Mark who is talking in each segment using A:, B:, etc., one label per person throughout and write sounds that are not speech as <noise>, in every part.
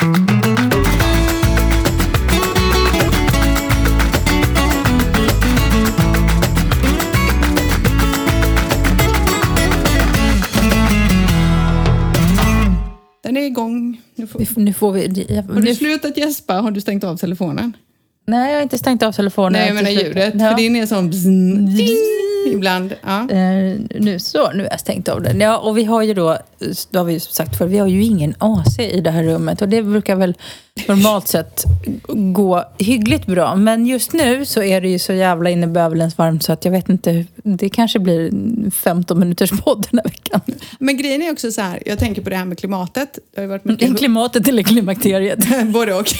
A: Den är igång. Nu får...
B: Nu får vi...
A: Har du slutat gäspa? Har du stängt av telefonen?
B: nej, jag har inte stängt av telefonen.
A: Nej, jag menar ljudet.
B: Ja.
A: För din är som bzzn, ding, ibland. Ja.
B: Eh, nu så, nu har jag stängt av den. Ja, och vi har ju då, det har vi ju sagt för vi har ju ingen AC i det här rummet och det brukar väl normalt sett gå hyggligt bra. Men just nu så är det ju så jävla in i bövlens varmt så att jag vet inte, det kanske blir 15 minuters podd den här veckan.
A: Men grejen är också så här, jag tänker på det här med klimatet. Det har varit mycket...
B: Klimatet eller klimakteriet. <laughs>
A: Både och. <laughs>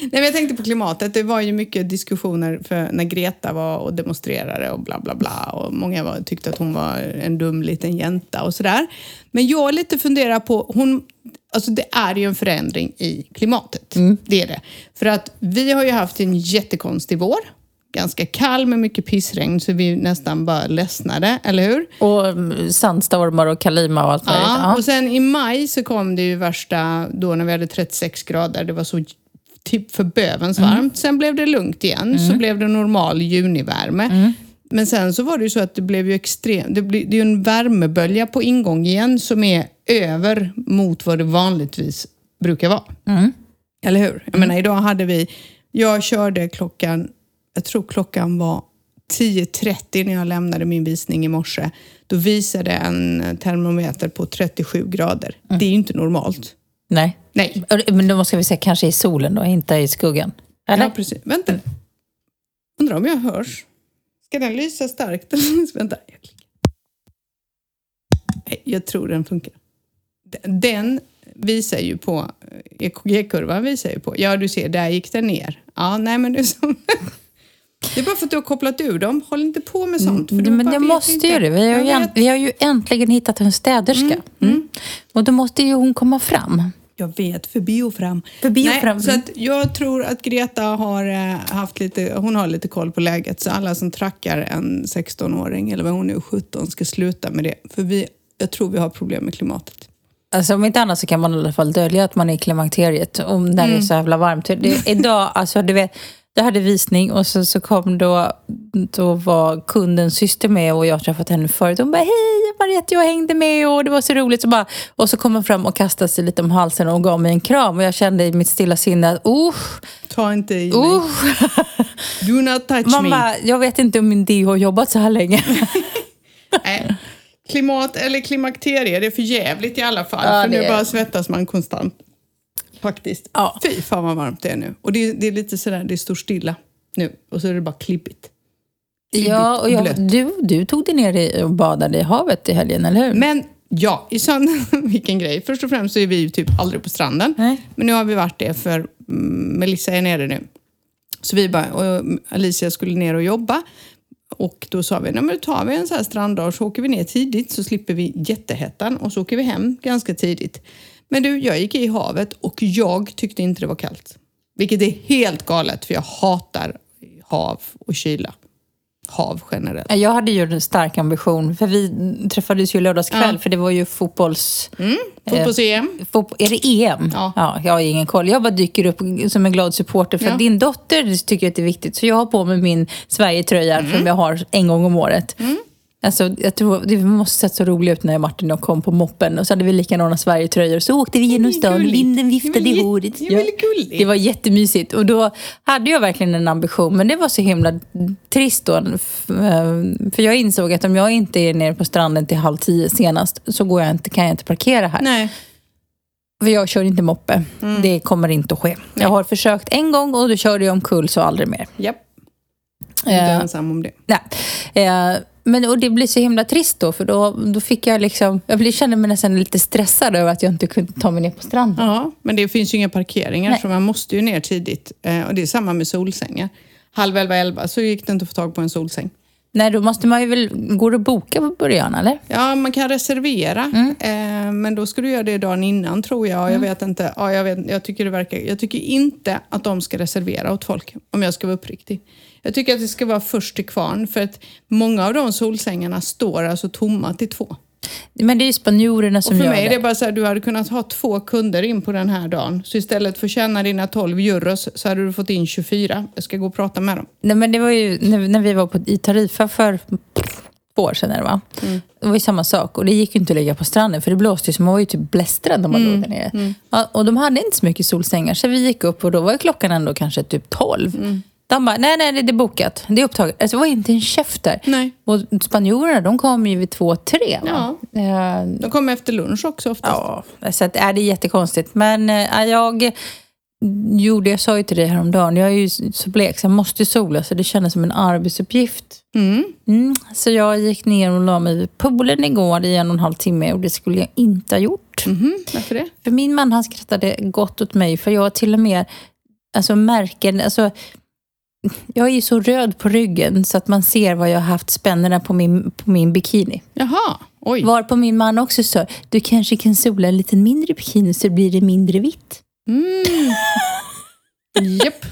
A: Nej, men jag tänkte på klimatet. Det var ju mycket diskussioner för när Greta var och demonstrerade och bla bla bla. Och många var, tyckte att hon var en dum liten jänta och sådär. Men jag lite funderar på, hon, alltså det är ju en förändring i klimatet. Det är det. För att vi har ju haft en jättekonstig vår. Ganska kall med mycket pissregn så vi nästan bara ledsnade, eller hur?
B: Och mm, sandstormar och kalima och allt möjligt.
A: Ja,
B: Ja.
A: och sen i maj så kom det ju värsta, då när vi hade 36 grader, det var så typ för bövens varmt. Sen blev det lugnt igen, så blev det normal junivärme. Men sen så var det ju så att det blev ju extremt, det, blir, det är ju en värmebölja på ingång igen som är över mot vad det vanligtvis brukar vara. Eller hur? Jag menar idag hade vi, jag körde klockan, jag tror klockan var 10.30 när jag lämnade min visning i morse. Då visade en termometer på 37 grader. Det är ju inte normalt.
B: Nej.
A: Nej.
B: Men då ska vi säga kanske i solen då, inte i skuggan. Eller?
A: Ja, precis. Vänta. Undrar om jag hörs? Ska den lysa starkt? <laughs> Vänta. Jag, klickar. Nej, jag tror den funkar. Den- visar ju på, EKG-kurvan visar ju på, ja du ser, där gick den ner. Ja, nej men det är <laughs> som... Det är bara för att du har kopplat ur dem. Håll inte på med sånt. För
B: Mm, Men
A: vet
B: måste
A: inte.
B: ju det. Vi har ju, vi har ju äntligen hittat en städerska. Mm. Och då måste ju hon komma fram.
A: Jag vet, förbi och fram.
B: Förbi och
A: Nej. Så att jag tror att Greta har eh, haft lite, hon har lite koll på läget. Så alla som trackar en 16-åring, eller vad hon nu är, 17, ska sluta med det. För vi, jag tror vi har problem med klimatet.
B: Alltså om inte annat så kan man i alla fall dölja att man är i klimakteriet om när det är så jävla varmt. Det, idag, alltså du vet, jag hade visning och så, så kom då, då var kundens syster med och jag har träffat henne förut. Hon bara, hej Mariette, jag hängde med och det var så roligt. Så bara, och så kom hon fram och kastade sig lite om halsen och gav mig en kram. Och jag kände i mitt stilla sinne att, uh,
A: Ta inte i mig.
B: uh. <laughs>
A: Do not touch me.
B: Mamma, jag vet inte om min DO har jobbat så här länge. <laughs>
A: Klimat eller klimakterie, det är för jävligt i alla fall.
B: Ja,
A: för nu bara svettas man konstant. Faktiskt.
B: Ja.
A: Fy fan vad varmt det är nu. Och det, det är lite sådär, det står stilla nu. Och så är det bara klibbigt.
B: ja, och jag, du, du tog dig ner och badade i havet i helgen, eller hur?
A: Men ja, i söndag, <laughs> vilken grej. Först och främst så är vi ju typ aldrig på stranden.
B: Nej.
A: Men nu har vi varit det för mm, Melissa är nere nu. Så vi bara, och Alicia skulle ner och jobba. Och då sa vi, nej men då tar vi en sån här stranddag så åker vi ner tidigt så slipper vi jättehettan och så åker vi hem ganska tidigt. Men du, jag gick i havet och jag tyckte inte det var kallt. Vilket är helt galet för jag hatar hav och kyla. Hav generellt.
B: Jag hade ju en stark ambition, för vi träffades ju lördagskväll,
A: Ja.
B: för det var ju fotbolls...
A: Fotbolls-EM.
B: Fotbo- är det EM?
A: Ja.
B: jag har ingen koll. Jag bara dyker upp som en glad supporter för
A: Ja.
B: din dotter tycker att det är viktigt. Så jag har på mig min Sverige-tröja
A: Mm.
B: som jag har en gång om året. Alltså, jag tror, det måste sett så roligt ut när och Martin och kom på moppen. Och så hade vi likadana Sverigetröjor. Så åkte vi genom stan,
A: gulligt.
B: vinden viftade
A: var
B: i håret.
A: det gulligt.
B: Det var jättemysigt. Och då hade jag verkligen en ambition. Men det var så himla trist då. eh, För jag insåg att om jag inte är nere på stranden till halv tio senast så går jag inte, kan jag inte parkera här.
A: Nej.
B: För jag kör inte moppe.
A: Mm.
B: Det kommer inte att ske. Jag har försökt en gång och då körde jag omkull så aldrig mer.
A: Japp. Inte
B: Eh,
A: ensam om det.
B: Nej. Eh, men, och det blir så himla trist då, för då, då fick jag liksom... Jag kände mig nästan lite stressad över att jag inte kunde ta mig ner på stranden.
A: Ja, men det finns ju inga parkeringar
B: Nej.
A: så man måste ju ner tidigt. Eh, och det är samma med solsängar. Halv elva, elva så gick det inte att få tag på en solsäng.
B: Nej, då måste man ju väl... Går det att boka på början, eller?
A: Ja, man kan reservera,
B: Mm.
A: eh, men då ska du göra det dagen innan tror jag. Jag vet inte. Ja, jag, vet, jag, tycker det verkar, jag tycker inte att de ska reservera åt folk, om jag ska vara uppriktig. Jag tycker att det ska vara först till kvarn, för att många av de solsängarna står alltså tomma till två.
B: Men det är ju spanjorerna som
A: Och för
B: gör
A: mig är
B: det.
A: det bara så här, du hade kunnat ha två kunder in på den här dagen. Så istället för att tjäna dina 12 euros så hade du fått in 24. Jag ska gå och prata med dem.
B: Nej, men det var ju när, när vi var på, i Tarifa för två år sedan. Det, va?
A: Mm.
B: det var ju samma sak. Och det gick ju inte att ligga på stranden för det blåste ju så man var ju typ blästrad när man
A: Mm.
B: låg där nere. Ja, och de hade inte så mycket solsängar så vi gick upp och då var klockan ändå kanske typ 12.
A: Mm.
B: De bara, nej nej det är bokat. Det är upptaget. Alltså, det var inte en käft där.
A: Nej.
B: Och spanjorerna de kom ju vid två, tre. Va? Eh,
A: De kommer efter lunch också oftast.
B: Ja, så att, äh, det är jättekonstigt. Men äh, jag gjorde, jag sa ju till dig häromdagen, jag är ju så blek så jag måste sola så det kändes som en arbetsuppgift.
A: Mm.
B: Mm, så jag gick ner och la mig vid poolen igår i en och en halv timme och det skulle jag inte ha gjort.
A: Mhm, Varför det?
B: För min man han skrattade gott åt mig för jag har till och med alltså, märken, alltså, jag är ju så röd på ryggen så att man ser vad jag har haft spännerna på min, på min bikini.
A: Jaha, oj.
B: Var på min man också sa, du kanske kan sola en lite mindre bikini så blir det mindre vitt. <laughs>
A: Japp.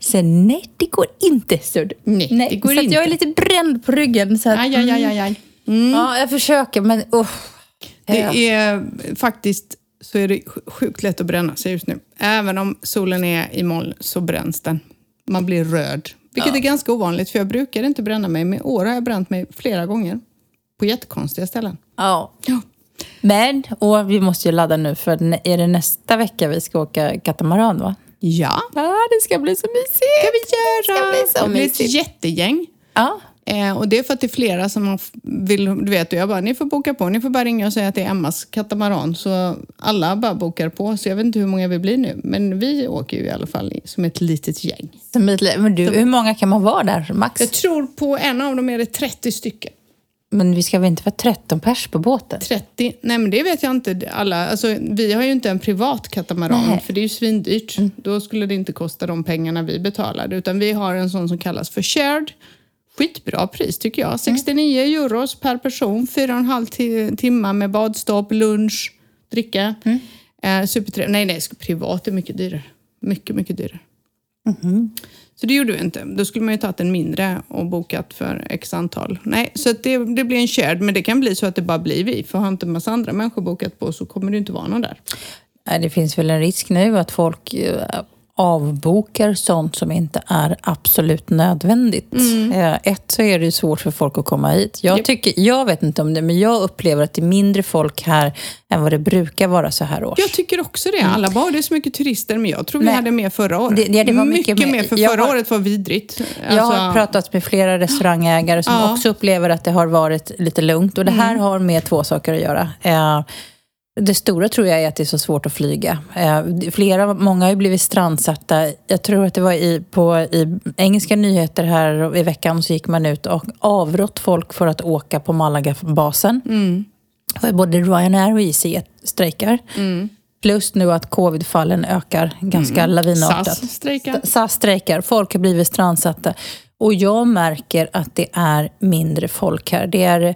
B: Så nej, det går inte. Så,
A: Nej,
B: nej,
A: det går
B: så
A: inte.
B: jag är lite bränd på ryggen. Så att,
A: Aj, aj, aj, aj. Mm.
B: Ja, jag försöker men oh,
A: Det är faktiskt så är det sj- sjukt lätt att bränna sig just nu. Även om solen är i moln så bränns den. Man blir röd. Vilket är ganska ovanligt för jag brukar inte bränna mig. Men i år har jag bränt mig flera gånger. På jättekonstiga ställen.
B: ja.
A: Ja.
B: Men, och vi måste ju ladda nu för är det nästa vecka vi ska åka katamaran va?
A: Ja,
B: Ja, det ska bli så mysigt.
A: det ska vi göra.
B: Det ska bli så
A: det blir ett jättegäng.
B: Ja,
A: Eh, och det är för att det är flera som vill, du vet, och jag bara, ni får boka på, ni får bara ringa och säga att det är Emmas katamaran. Så alla bara bokar på, så jag vet inte hur många vi blir nu. Men vi åker ju i alla fall som ett litet gäng.
B: som ett li- men du, hur många kan man vara där max?
A: Jag tror på en av dem är det 30 stycken.
B: Men vi ska väl inte vara 13 pers på båten?
A: 30? Nej men det vet jag inte. Alla, alltså, vi har ju inte en privat katamaran
B: Nej.
A: för det är ju svindyrt. Då skulle det inte kosta de pengarna vi betalade. Utan vi har en sån som kallas för shared. Skitbra pris tycker jag. 69 euros per person, fyra och en halv ti- timme med badstopp, lunch, dricka. Eh, supertrevligt. Nej, nej, privat är mycket dyrare. Mycket, mycket dyrare. Så det gjorde vi inte. Då skulle man ju tagit en mindre och bokat för x antal. Nej, så det, det blir en shared, men det kan bli så att det bara blir vi. För har inte en massa andra människor bokat på så kommer det inte vara någon där.
B: Nej, Det finns väl en risk nu att folk eh, avbokar sånt som inte är absolut nödvändigt. Eh, Ett så är det ju svårt för folk att komma hit. Jag, tycker, jag vet inte om det, men jag upplever att det är mindre folk här än vad det brukar vara så här års.
A: Jag tycker också det. Alla bara, det är så mycket turister, men jag tror vi
B: Nej.
A: hade mer förra året.
B: Det- det- det var mycket
A: mycket
B: mer.
A: för förra
B: har-
A: året var vidrigt.
B: Jag har
A: Alltså,
B: pratat med flera restaurangägare som
A: Ja.
B: också upplever att det har varit lite lugnt. Och det här har med två saker att göra. Det stora tror jag är att det är så svårt att flyga. Eh, Flera, många har ju blivit strandsatta. Jag tror att det var i, på, i engelska nyheter här i veckan så gick man ut och avrått folk för att åka på Malaga-basen.
A: Mm.
B: För Både Ryanair och EasyJet strejkar.
A: Mm.
B: Plus nu att covidfallen ökar ganska lavinartat.
A: SAS strejkar.
B: SAS strejkar, folk har blivit strandsatta. Och jag märker att det är mindre folk här. Det är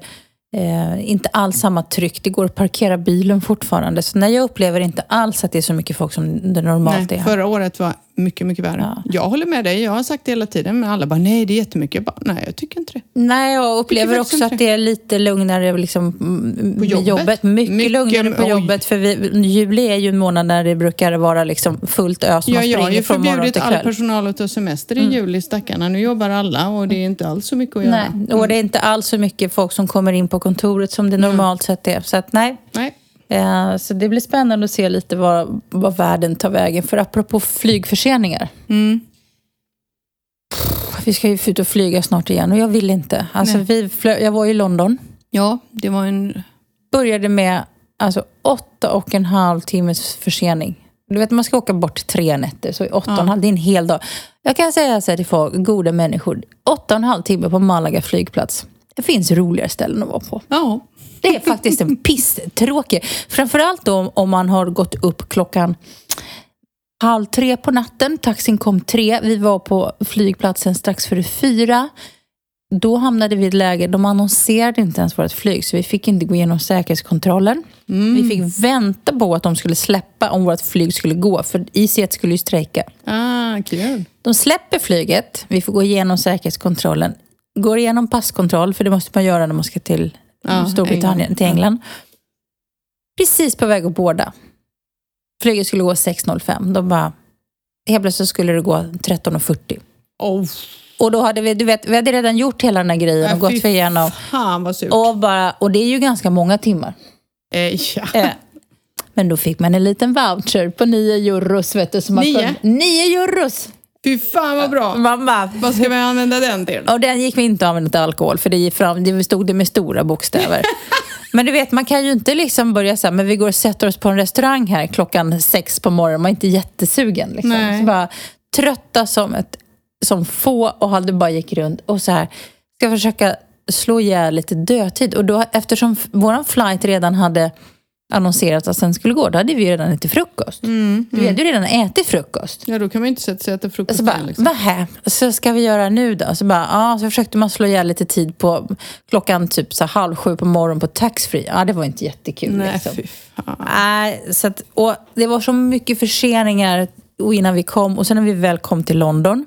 B: eh, inte alls samma tryck. Det går att parkera bilen fortfarande. Så nej, jag upplever inte alls att det är så mycket folk som det normalt
A: Nej,
B: är.
A: förra året var mycket, mycket värre.
B: Ja.
A: Jag håller med dig. Jag har sagt det hela tiden, men alla bara, nej, det är jättemycket. Jag bara, nej, jag tycker inte det.
B: Nej, jag upplever
A: faktiskt
B: också att det är lite lugnare liksom, mm,
A: På
B: med
A: jobbet?
B: Mycket,
A: Mycket-
B: lugnare på
A: oj.
B: jobbet. För vi, juli är ju en månad när det brukar vara liksom fullt ös.
A: Ja, jag har ju förbjudit all personal att ta semester i juli, stackarna. Nu jobbar alla och det är inte alls så mycket att göra.
B: Nej, och det är inte alls så mycket folk som kommer in på kontoret som det normalt sett är. Så att nej.
A: Nej.
B: Eh, Så det blir spännande att se lite vad, vad världen tar vägen. För apropå flygförseningar.
A: Mm.
B: Vi ska ju ut och flyga snart igen och jag vill inte. Alltså,
A: Nej.
B: vi flö- jag var i London.
A: Ja, det var en...
B: Började med alltså, åtta och en halv timmes försening. Du vet, man ska åka bort tre nätter, så i åtta och en halv, det är en hel dag. Jag kan säga så här till folk, goda människor, åtta och en halv timme på Malaga flygplats. Det finns roligare ställen att vara på.
A: Ja.
B: Det är faktiskt en pisstråkig. Framförallt då om- man har gått upp klockan halv tre på natten. Taxin kom tre. Vi var på flygplatsen strax före fyra. Då hamnade vi i ett läge, de annonserade inte ens vårt flyg så vi fick inte gå igenom säkerhetskontrollen. Vi fick vänta på att de skulle släppa om vårt flyg skulle gå för IC1 skulle ju strejka.
A: Ah, kul.
B: De släpper flyget, vi får gå igenom säkerhetskontrollen. Går igenom passkontroll, för det måste man göra när man ska till
A: Ja,
B: Storbritannien,
A: England.
B: till England. Precis på väg att båda. Flyget skulle gå 6.05. De bara, helt plötsligt skulle det gå 13.40.
A: Oh,
B: Och då hade vi, du vet, vi hade redan gjort hela den här grejen och
A: äh,
B: gått för igenom.
A: Fan vad surt.
B: Och, bara, och det är ju ganska många timmar.
A: Eh, ja.
B: Eh, Men då fick man en liten voucher på 9 euros. Vet du, som man
A: Nio?
B: kunde- 9 euros!
A: Fy fan vad bra.
B: Bara,
A: Vad ska vi använda den till?
B: och den gick vi inte att använda till alkohol för det, gick fram, det stod det med stora bokstäver. <laughs> Men du vet, man kan ju inte liksom börja här, men vi går och sätter oss på en restaurang här klockan sex på morgonen. Man är inte jättesugen. Liksom.
A: Nej.
B: Så bara, trötta som, ett, som få och hade bara gick runt och så här, ska försöka slå ihjäl lite dödtid. Och då, eftersom våran flight redan hade annonserat att den skulle gå, då hade vi ju redan ätit frukost. Vi hade ju redan ätit frukost.
A: Ja, då kan man ju inte sätta sig och äta frukost
B: Så bara,
A: igen, liksom.
B: vad här? Så ska vi göra nu då? Så, bara, ja, så försökte man slå ihjäl lite tid på klockan typ så halv sju på morgonen på taxfree. Ja, det var inte jättekul.
A: Nej,
B: liksom.
A: fy fan.
B: Nej, så att, och det var så mycket förseningar och innan vi kom. Och sen när vi väl kom till London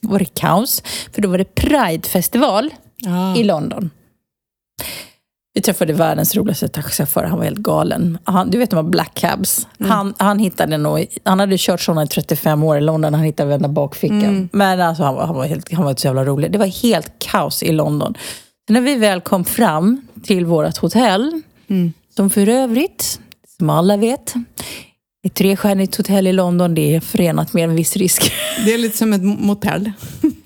B: var det kaos. För då var det Pride-festival
A: Ja.
B: i London. Vi träffade världens roligaste taxichaufför. Han var helt galen. Han, du vet de här black cabs. Han, han hittade nog, han hade kört sådana i 35 år i London. Han hittade varenda bakficka. Men alltså, han, var, han, var helt, han var så jävla rolig. Det var helt kaos i London. När vi väl kom fram till vårt hotell, som för övrigt, som alla vet, ett trestjärnigt hotell i London, det är förenat med en viss risk.
A: Det är lite som ett motell. <laughs>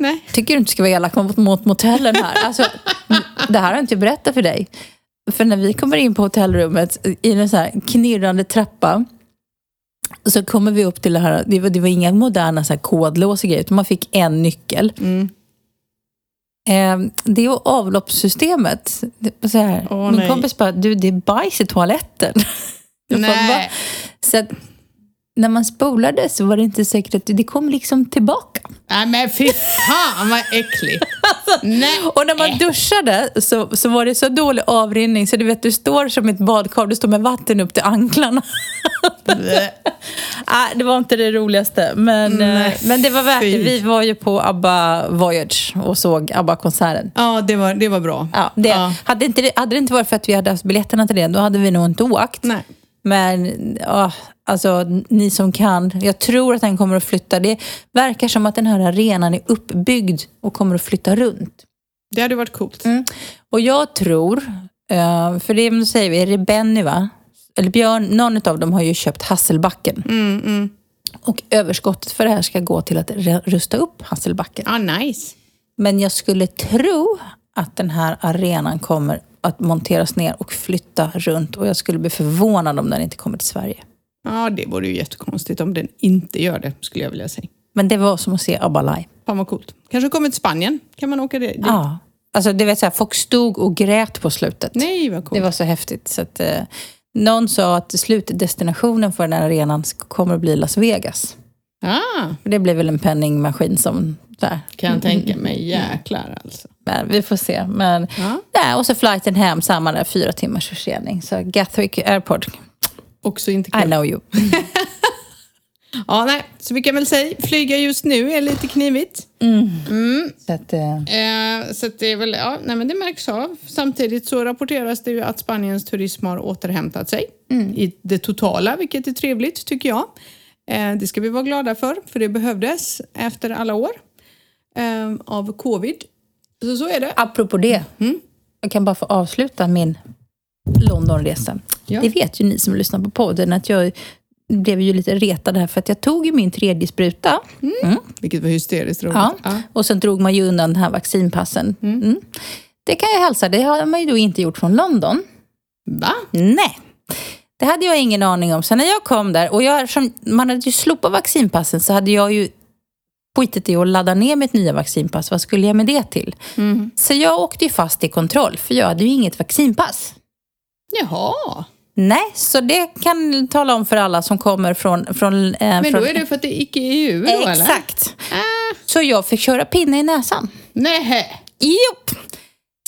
A: Nej.
B: tycker du inte ska vara elak mot, mot motellen här. Alltså, det här har jag inte berättat för dig. För när vi kommer in på hotellrummet i en så här knirrande trappa så kommer vi upp till det här, det var, det var inga moderna så här kodlås och grejer, utan man fick en nyckel.
A: Mm.
B: Eh, det och avloppssystemet, det så här,
A: Åh,
B: min
A: nej.
B: kompis bara, du det är bajs i toaletten. <laughs> Bara,
A: Nej.
B: Så att, när man spolade så var det inte säkert att det kom liksom tillbaka.
A: Nej men fy fan vad äckligt. Nej.
B: Och när man duschade så, så var det så dålig avrinning så du vet, du står som ett badkar, du står med vatten upp till anklarna. <laughs> Nej, det var inte det roligaste, men,
A: Nej,
B: eh, men det var värt det. Vi var ju på ABBA Voyage och såg ABBA-konserten.
A: Ja, det var, det var bra.
B: Ja, det,
A: Ja.
B: Hade, inte, hade det inte varit för att vi hade haft biljetterna till det, då hade vi nog inte åkt.
A: Nej.
B: Men ja, alltså, ni som kan, jag tror att den kommer att flytta. Det verkar som att den här arenan är uppbyggd och kommer att flytta runt.
A: Det hade varit coolt.
B: Mm. Och jag tror, eh, för det nu säger vi, är det Benny va? Eller Björn, någon av dem har ju köpt Hasselbacken.
A: Mm, mm.
B: Och överskottet för det här ska gå till att rusta upp Hasselbacken.
A: Ah, nice.
B: Men jag skulle tro att den här arenan kommer att monteras ner och flytta runt. Och jag skulle bli förvånad om den inte kommer till Sverige.
A: Ja, det vore ju jättekonstigt om den inte gör det, skulle jag vilja säga.
B: Men det var som att se ABBA live.
A: Fan vad coolt. Kanske kommer till Spanien? Kan man åka dit?
B: Ja. Alltså, det vet så här, folk stod och grät på slutet.
A: Nej, vad coolt.
B: Det var så häftigt. Så att, eh, någon sa att slutdestinationen för den här arenan kommer att bli Las Vegas.
A: Ah,
B: Det blir väl en penningmaskin som... Här.
A: kan jag tänka mig. Jäklar alltså.
B: Men vi får se. Men,
A: Ja.
B: nej, och så flighten hem, samma där, fyra timmars försening. Så Gatwick Airport,
A: Också inte
B: I
A: kul.
B: know you. <laughs>
A: Ja, nej. Så vi kan väl säga, flyga just nu är lite knivigt.
B: Så att, eh,
A: Eh, så att det är väl, ja, nej men det märks av. Samtidigt så rapporteras det ju att Spaniens turism har återhämtat sig i det totala, vilket är trevligt tycker jag. Eh, det ska vi vara glada för, för det behövdes efter alla år eh, av covid. Så så är det.
B: apropå det, jag kan bara få avsluta min Londonresa.
A: Ja.
B: Det vet ju ni som lyssnar på podden att jag blev ju lite retad här för att jag tog ju min tredje spruta.
A: Vilket var hysteriskt roligt.
B: Ja.
A: Ja.
B: Och sen drog man ju undan den här vaccinpassen. Mm. Det kan jag hälsa, det har man ju då inte gjort från London.
A: Va?
B: Nej, det hade jag ingen aning om. Så när jag kom där, och jag, som, man hade ju slopat vaccinpassen så hade jag ju skitit i att ladda ner mitt nya vaccinpass. Vad skulle jag med det till? Så jag åkte ju fast i kontroll, för jag hade ju inget vaccinpass.
A: Jaha.
B: Nej, så det kan tala om för alla som kommer från... från eh,
A: Men
B: från,
A: då är det för att det är icke-EU då eller?
B: Exakt.
A: Ah,
B: Så jag fick köra pinne i näsan.
A: nej.
B: Jopp!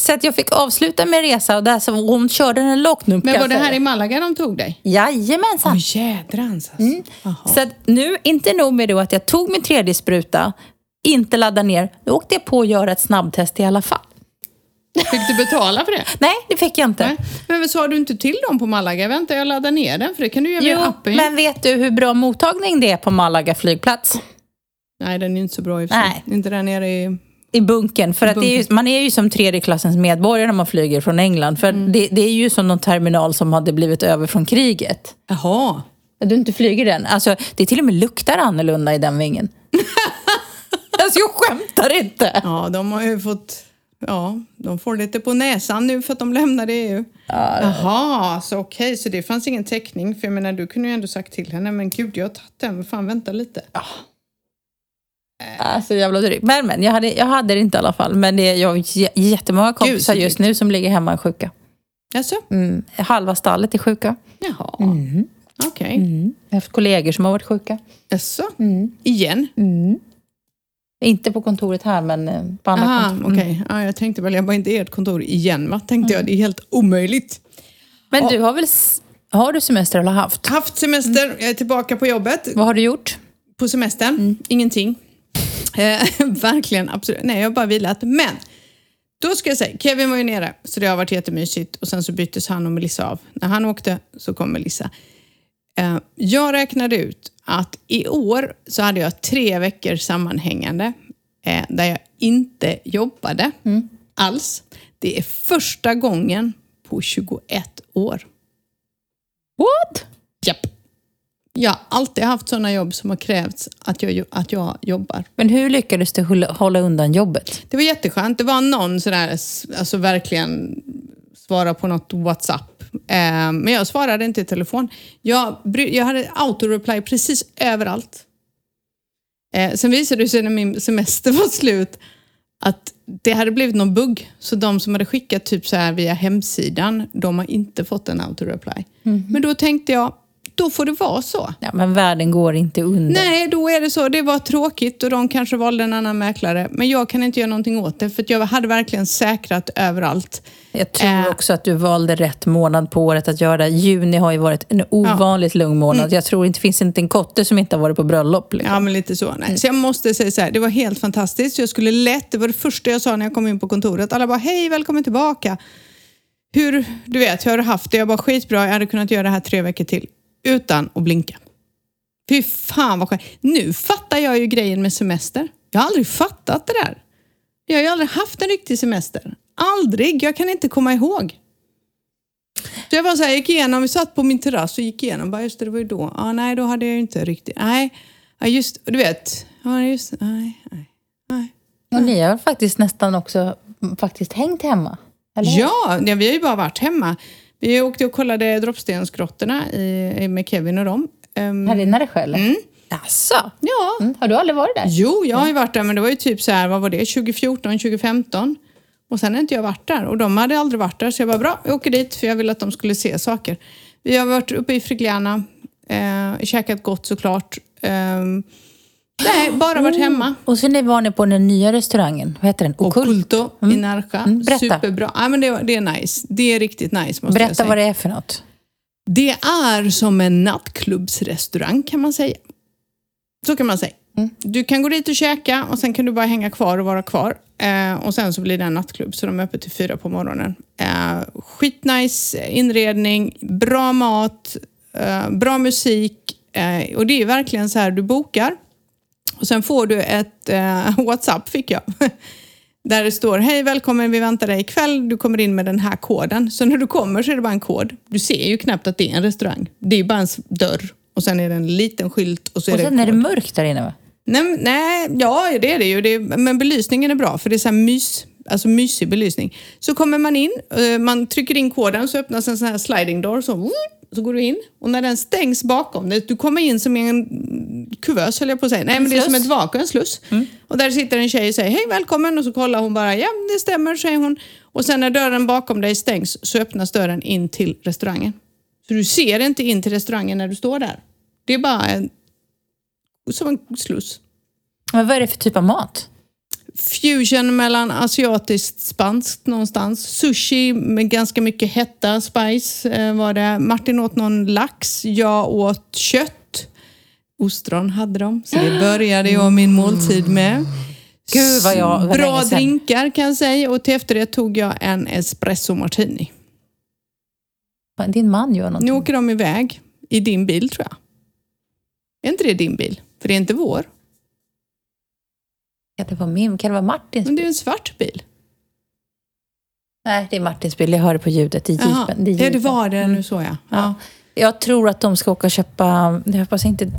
B: Så att jag fick avsluta min resa och där så hon körde lågt nu.
A: Men var det här i Malaga de tog dig?
B: Jajamensan.
A: Åh jädrans alltså. Jaha.
B: Så att nu, inte nog med då att jag tog min tredje spruta, inte ladda ner, då åkte jag på att göra ett snabbtest i alla fall.
A: Fick du betala för det?
B: Nej, det fick jag inte.
A: Nej. Men sa du inte till dem på Malaga? Vänta, jag laddar ner den för det kan du göra
B: Jo,
A: via appen.
B: men vet du hur bra mottagning det är på Malaga flygplats?
A: Nej, den är inte så bra i och för sig.
B: Nej.
A: Inte där nere i...
B: I bunken. För att det är ju, man är ju som tredje klassens medborgare när man flyger från England. För det, det är ju som någon terminal som hade blivit över från kriget.
A: Jaha.
B: Du inte flyger den. Alltså, det till och med luktar annorlunda i den vingen. <laughs> alltså jag skämtar inte.
A: Ja, de har ju fått... Ja, de får lite på näsan nu för att de lämnade EU. Jaha, så okej, så det fanns ingen täckning. För jag menar, du kunde ju ändå sagt till henne, men gud, jag har tagit den. Fan, vänta lite.
B: Alltså jävla drygt. Men, men jag hade, jag hade det inte i alla fall. Men det är, jag har jättemånga kompisar just nu som ligger hemma sjuka.
A: Jaså?
B: Mm. Halva stallet är sjuka.
A: Jaha.
B: Mm.
A: Okej.
B: Jag har haft kollegor som har varit sjuka.
A: Jaså? Igen?
B: Inte på kontoret här, men eh, på andra
A: Aha,
B: kontor.
A: okej. Ja, jag tänkte väl, jag bara inte ert kontor igen va? Tänkte jag, det är helt omöjligt.
B: Men du har väl... Har du semester eller haft?
A: Haft semester, jag är tillbaka på jobbet.
B: Vad har du gjort?
A: På semestern, ingenting. <laughs> Eh, verkligen, absolut. Nej, jag har bara vilat. Men, då ska jag säga, Kevin var ju nere, så det har varit jättemysigt. Och sen så byttes han och Melissa av. När han åkte så kom Melissa. Eh, jag räknade ut att i år så hade jag tre veckor sammanhängande eh, där jag inte jobbade alls. Det är första gången på 21 år.
B: What?
A: Japp. Jag har alltid haft sådana jobb som har krävts att jag, att jag jobbar.
B: Men hur lyckades du hålla- hålla undan jobbet?
A: Det var jätteskönt. Det var någon sådär, alltså verkligen svara på något WhatsApp. Eh, men jag svarade inte i telefon. Jag, jag hade autoreply precis överallt. Eh, sen visade det sig när min semester <laughs> var slut att det hade blivit någon bugg. Så de som hade skickat typ så här via hemsidan, de har inte fått en autoreply. Men då tänkte jag, då får det vara så.
B: Ja, men världen går inte under.
A: Nej, då är det så. Det var tråkigt och de kanske valde en annan mäklare. Men jag kan inte göra någonting åt det för jag hade verkligen säkrat överallt.
B: Jag tror
A: Eh.
B: också att du valde rätt månad på året att göra det. Juni har ju varit en ovanligt lugn månad. Jag tror inte det finns inte en kotte som inte har varit på bröllop. Liksom.
A: Ja, men lite så. Nej. Så jag måste säga så här, det var helt fantastiskt. Jag skulle lätt, det var det första jag sa när jag kom in på kontoret. Alla bara, hej, välkommen tillbaka. Hur, du vet, hur har du haft det? Jag bara, skitbra, jag hade kunnat göra det här tre veckor till. Utan att blinka. Fy fan vad skönt. Nu fattar jag ju grejen med semester. Jag har aldrig fattat det där. Jag har ju aldrig haft en riktig semester. Aldrig. Jag kan inte komma ihåg. Så jag var så här, jag gick igenom, vi satt på min terrass och gick igenom. Bara, just det, det var ju då. Ja, nej, då hade jag ju inte riktigt. Nej, ja, just du vet. Ja, just nej, nej, nej.
B: Och ni har faktiskt nästan också faktiskt hängt hemma. Eller?
A: Ja, ja, vi har ju bara varit hemma. Vi åkte och kollade droppstensgrottorna i, i- med Kevin och dem. Um,
B: Här inne själv?
A: Mm.
B: Jaså?
A: ja,
B: Mm. Har du aldrig varit där?
A: Jo, jag har ju varit där, men det var ju typ så här, vad var det, 2014, 2015. Och sen har inte jag varit där. Och de hade aldrig varit där, så jag var bra, jag åker dit för jag ville att de skulle se saker. Vi har varit uppe i Frigliana, eh, käkat gott såklart. Ehm, nej, bara varit hemma.
B: Och så ni var ni på den nya restaurangen. Vad heter den? Okult?
A: Occulto i Närja.
B: Mm, berätta.
A: Superbra. Ja, men det, det är nice. Det är riktigt nice måste jag
B: Berätta
A: säga.
B: vad det är för något.
A: Det är som en nattklubbsrestaurang kan man säga. Så kan man säga.
B: Mm.
A: Du kan gå dit och käka och sen kan du bara hänga kvar och vara kvar. Eh, och sen så blir det en nattklubb så de är öppet till fyra på morgonen. Eh, skitnice inredning, bra mat, eh, bra musik. Eh, och det är verkligen så här, du bokar och sen får du ett eh, <laughs> WhatsApp fick jag. <laughs> Där det står, hej välkommen, vi väntar dig ikväll. Du kommer in med den här koden. Så när du kommer så är det bara en kod. Du ser ju knappt att det är en restaurang. Det är bara en dörr och sen är det en liten skylt och så är
B: Och
A: det
B: sen
A: en
B: är det mörkt där inne va?
A: Nej, nej, ja det är det ju. Det är, men belysningen är bra för det är så här mys, alltså mysig belysning. Så kommer man in, eh, man trycker in koden så öppnas en sån här sliding door. Så, så går du in och när den stängs bakom dig, du kommer in som en kuvös höll jag på att säga. Nej men det är som ett vakuum, en sluss. Och där sitter en tjej och säger hej välkommen och så kollar hon bara, ja det stämmer säger hon. Och sen när dörren bakom dig stängs så öppnas dörren in till restaurangen. Så du ser inte in till restaurangen när du står där. Det är bara en, som en sluss
B: Men vad är det för typ av mat?
A: Fusion mellan asiatiskt spanskt någonstans. Sushi med ganska mycket hetta, spice eh, var det. Martin åt någon lax, jag åt kött. Ostron hade de, så det började jag min måltid med.
B: Gud vad jag... Vad
A: Bra drinkar kan jag säga och till efterrätt tog jag en espresso martini.
B: Din man gör någonting.
A: Nu åker de iväg i din bil tror jag. Är inte det din bil? För det är inte vår.
B: Kan det vara min? Kan det vara Martins?
A: Men det är en svart bil.
B: Nej, det är Martins bil. Jag hör det på ljudet. Det är jeepen. Det är
A: Ja, det
B: jeepen.
A: var det.
B: Mm.
A: Nu såg jag. Ja.
B: Ja. Jag tror att de ska åka och köpa, jag hoppas inte,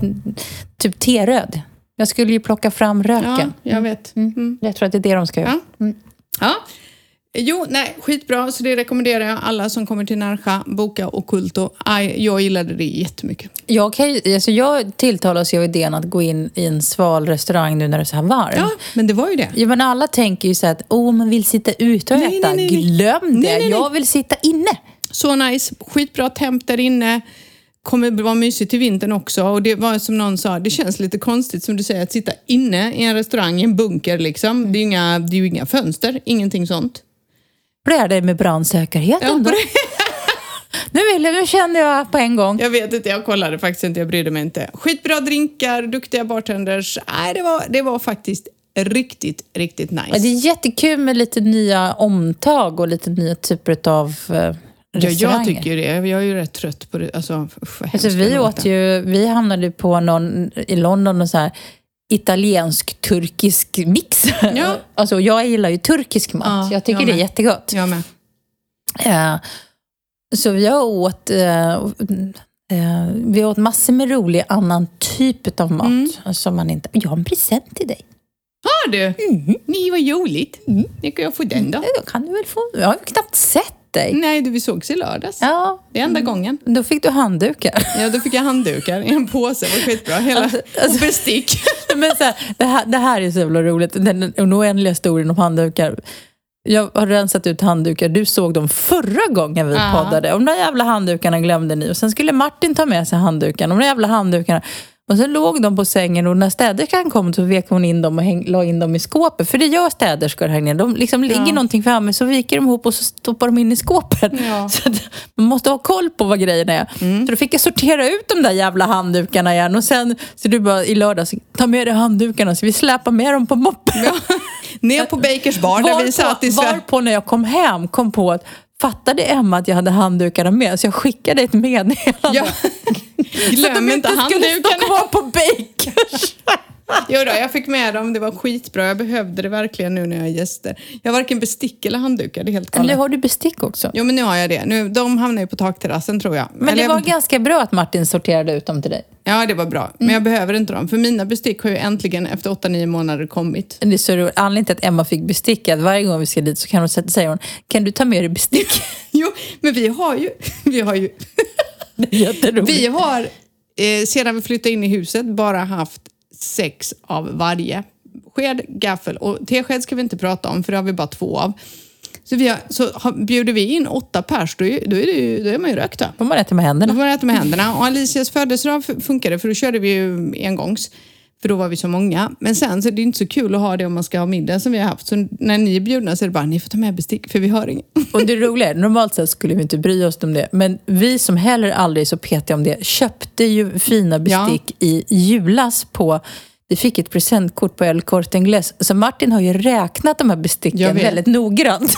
B: typ teröd. Jag skulle ju plocka fram
A: ja,
B: röken.
A: jag vet.
B: Mm.
A: Mm.
B: Jag tror att det är det de ska göra.
A: Ja. Ja. Jo, nej, skitbra. Så det rekommenderar jag alla som kommer till Närsja. Boka Occulto. Aj, Jag gillade det jättemycket.
B: Jag, kan, ju- alltså jag tilltalas ju av idén att gå in i en sval restaurang nu när det är så här varmt.
A: Ja, men det var ju det.
B: Ja, men alla tänker ju så här att oh, man vill sitta ute och
A: Nej,
B: äta.
A: nej, nej, nej.
B: Glöm det,
A: Nej, nej, nej.
B: jag vill sitta inne.
A: Så nice. Skitbra temp där inne. Kommer vara mysigt till vintern också. Och det var som någon sa, det känns lite konstigt som du säger att sitta inne i en restaurang i en bunker liksom. Det är, ju inga, det är ju inga fönster, ingenting sånt.
B: Är det med brandsäkerheten
A: Ja,
B: Nu, vill, jag- nu känner jag på en gång.
A: Jag vet inte, jag kollade faktiskt inte, jag brydde mig inte. Skitbra drinkar, duktiga bartenders. Nej, det var, det var faktiskt riktigt, riktigt
B: Ja,
A: nice.
B: Det är jättekul med lite nya omtag och lite nya typer av eh,
A: Ja, jag tycker det. Jag är ju rätt trött på det. Alltså, usch,
B: Alltså, vi åt ju, vi hamnade på någon i London och så här italiensk-turkisk mix.
A: Ja. <laughs>
B: Alltså, jag gillar ju turkisk mat.
A: Ja,
B: jag tycker
A: jag
B: det är jättegott.
A: Jag med.
B: Eh, så vi har åt, eh, eh, vi åt massor med rolig annan typ av mat.
A: Mm.
B: Som man inte, jag har en present till dig.
A: Har du?
B: Mm.
A: Nej, vad roligt. När kan jag få den då?
B: Ja, kan du väl få, jag har knappt sett dig.
A: Nej, du, vi sågs i lördags.
B: Ja,
A: Det är enda gången.
B: då fick du handdukar.
A: Ja, då fick jag handdukar i en påse. Det var skitbra. Hela,
B: Alltså-
A: och bestick. <laughs>
B: Men så här, det, här, det här är så jävla roligt. Den, oändliga historien om handdukar. Jag har rensat ut handdukar. Du såg dem förra gången vi
A: Ja.
B: poddade. Och de där jävla handdukarna glömde ni. Och sen skulle Martin ta med sig handdukarna. De där jävla handdukarna. Och så låg de på sängen och när städerskan kom så vek hon in dem och häng, la in dem i skåpet. För det gör städerskor här inne. De liksom ligger
A: Ja.
B: någonting framme så viker de ihop och så stoppar de in i skåpet.
A: Ja. <laughs>
B: Så man måste ha koll på vad grejerna är. Så då fick jag sortera ut de där jävla handdukarna igen. Och sen, så du bara i lördags, ta med dig handdukarna så vi släpar med dem på moppen.
A: Ja. Ner på Bakers bar där vi satt i Sverige.
B: varpå när jag kom hem kom på att fattade Emma att jag hade handdukarna med så jag skickade ett meddelande.
A: Ja. <laughs>
B: så att
A: Glöm
B: de
A: inte
B: skulle stå
A: handdukarna.
B: kvar på Bakers. <laughs>
A: Jo då, jag fick med dem. Det var skitbra. Jag behövde det verkligen nu när jag har gäster. Jag har varken bestick eller handdukar. Det är helt
B: Eller
A: galet.
B: har du bestick också?
A: Jo, men nu har jag det. Nu, de hamnar ju på takterrassen tror jag.
B: Men
A: Eller
B: det var
A: jag-
B: ganska bra att Martin sorterade ut dem till dig.
A: Ja, det var bra. Men jag behöver inte dem. För mina bestick har ju äntligen efter 8-9 månader kommit.
B: Det är så roligt. Anledningen till att Emma fick bestick är att varje gång vi ska dit så kan hon säga, säger hon, kan du ta med dig bestick? <laughs>
A: Jo, men vi har ju... Vi har, ju, <laughs>
B: Det är jätteroligt.
A: vi har eh, sedan vi flyttade in i huset bara haft sex av varje. Sked, gaffel och tesked ska vi inte prata om för det har vi bara två av. Så, vi har, så har, bjuder vi in åtta pers, då är, då är, det ju, då är man ju rökt. Då.
B: får man äta med
A: Då
B: händerna.
A: får man äta med händerna. Och Alicias födelsedag funkade för då körde vi ju engångs. För då var vi så många. Men sen så är det inte så kul att ha det om man ska ha middag som vi har haft. Så när ni är bjudna så är det bara, ni får ta med bestick för vi har inget. <laughs>
B: Och det roliga är, normalt sett skulle vi inte bry oss om det, men vi som heller aldrig är så petiga om det, köpte ju fina bestick i julas på vi fick ett presentkort på El Corte Inglés. Så Martin har ju räknat de här besticken väldigt noggrant.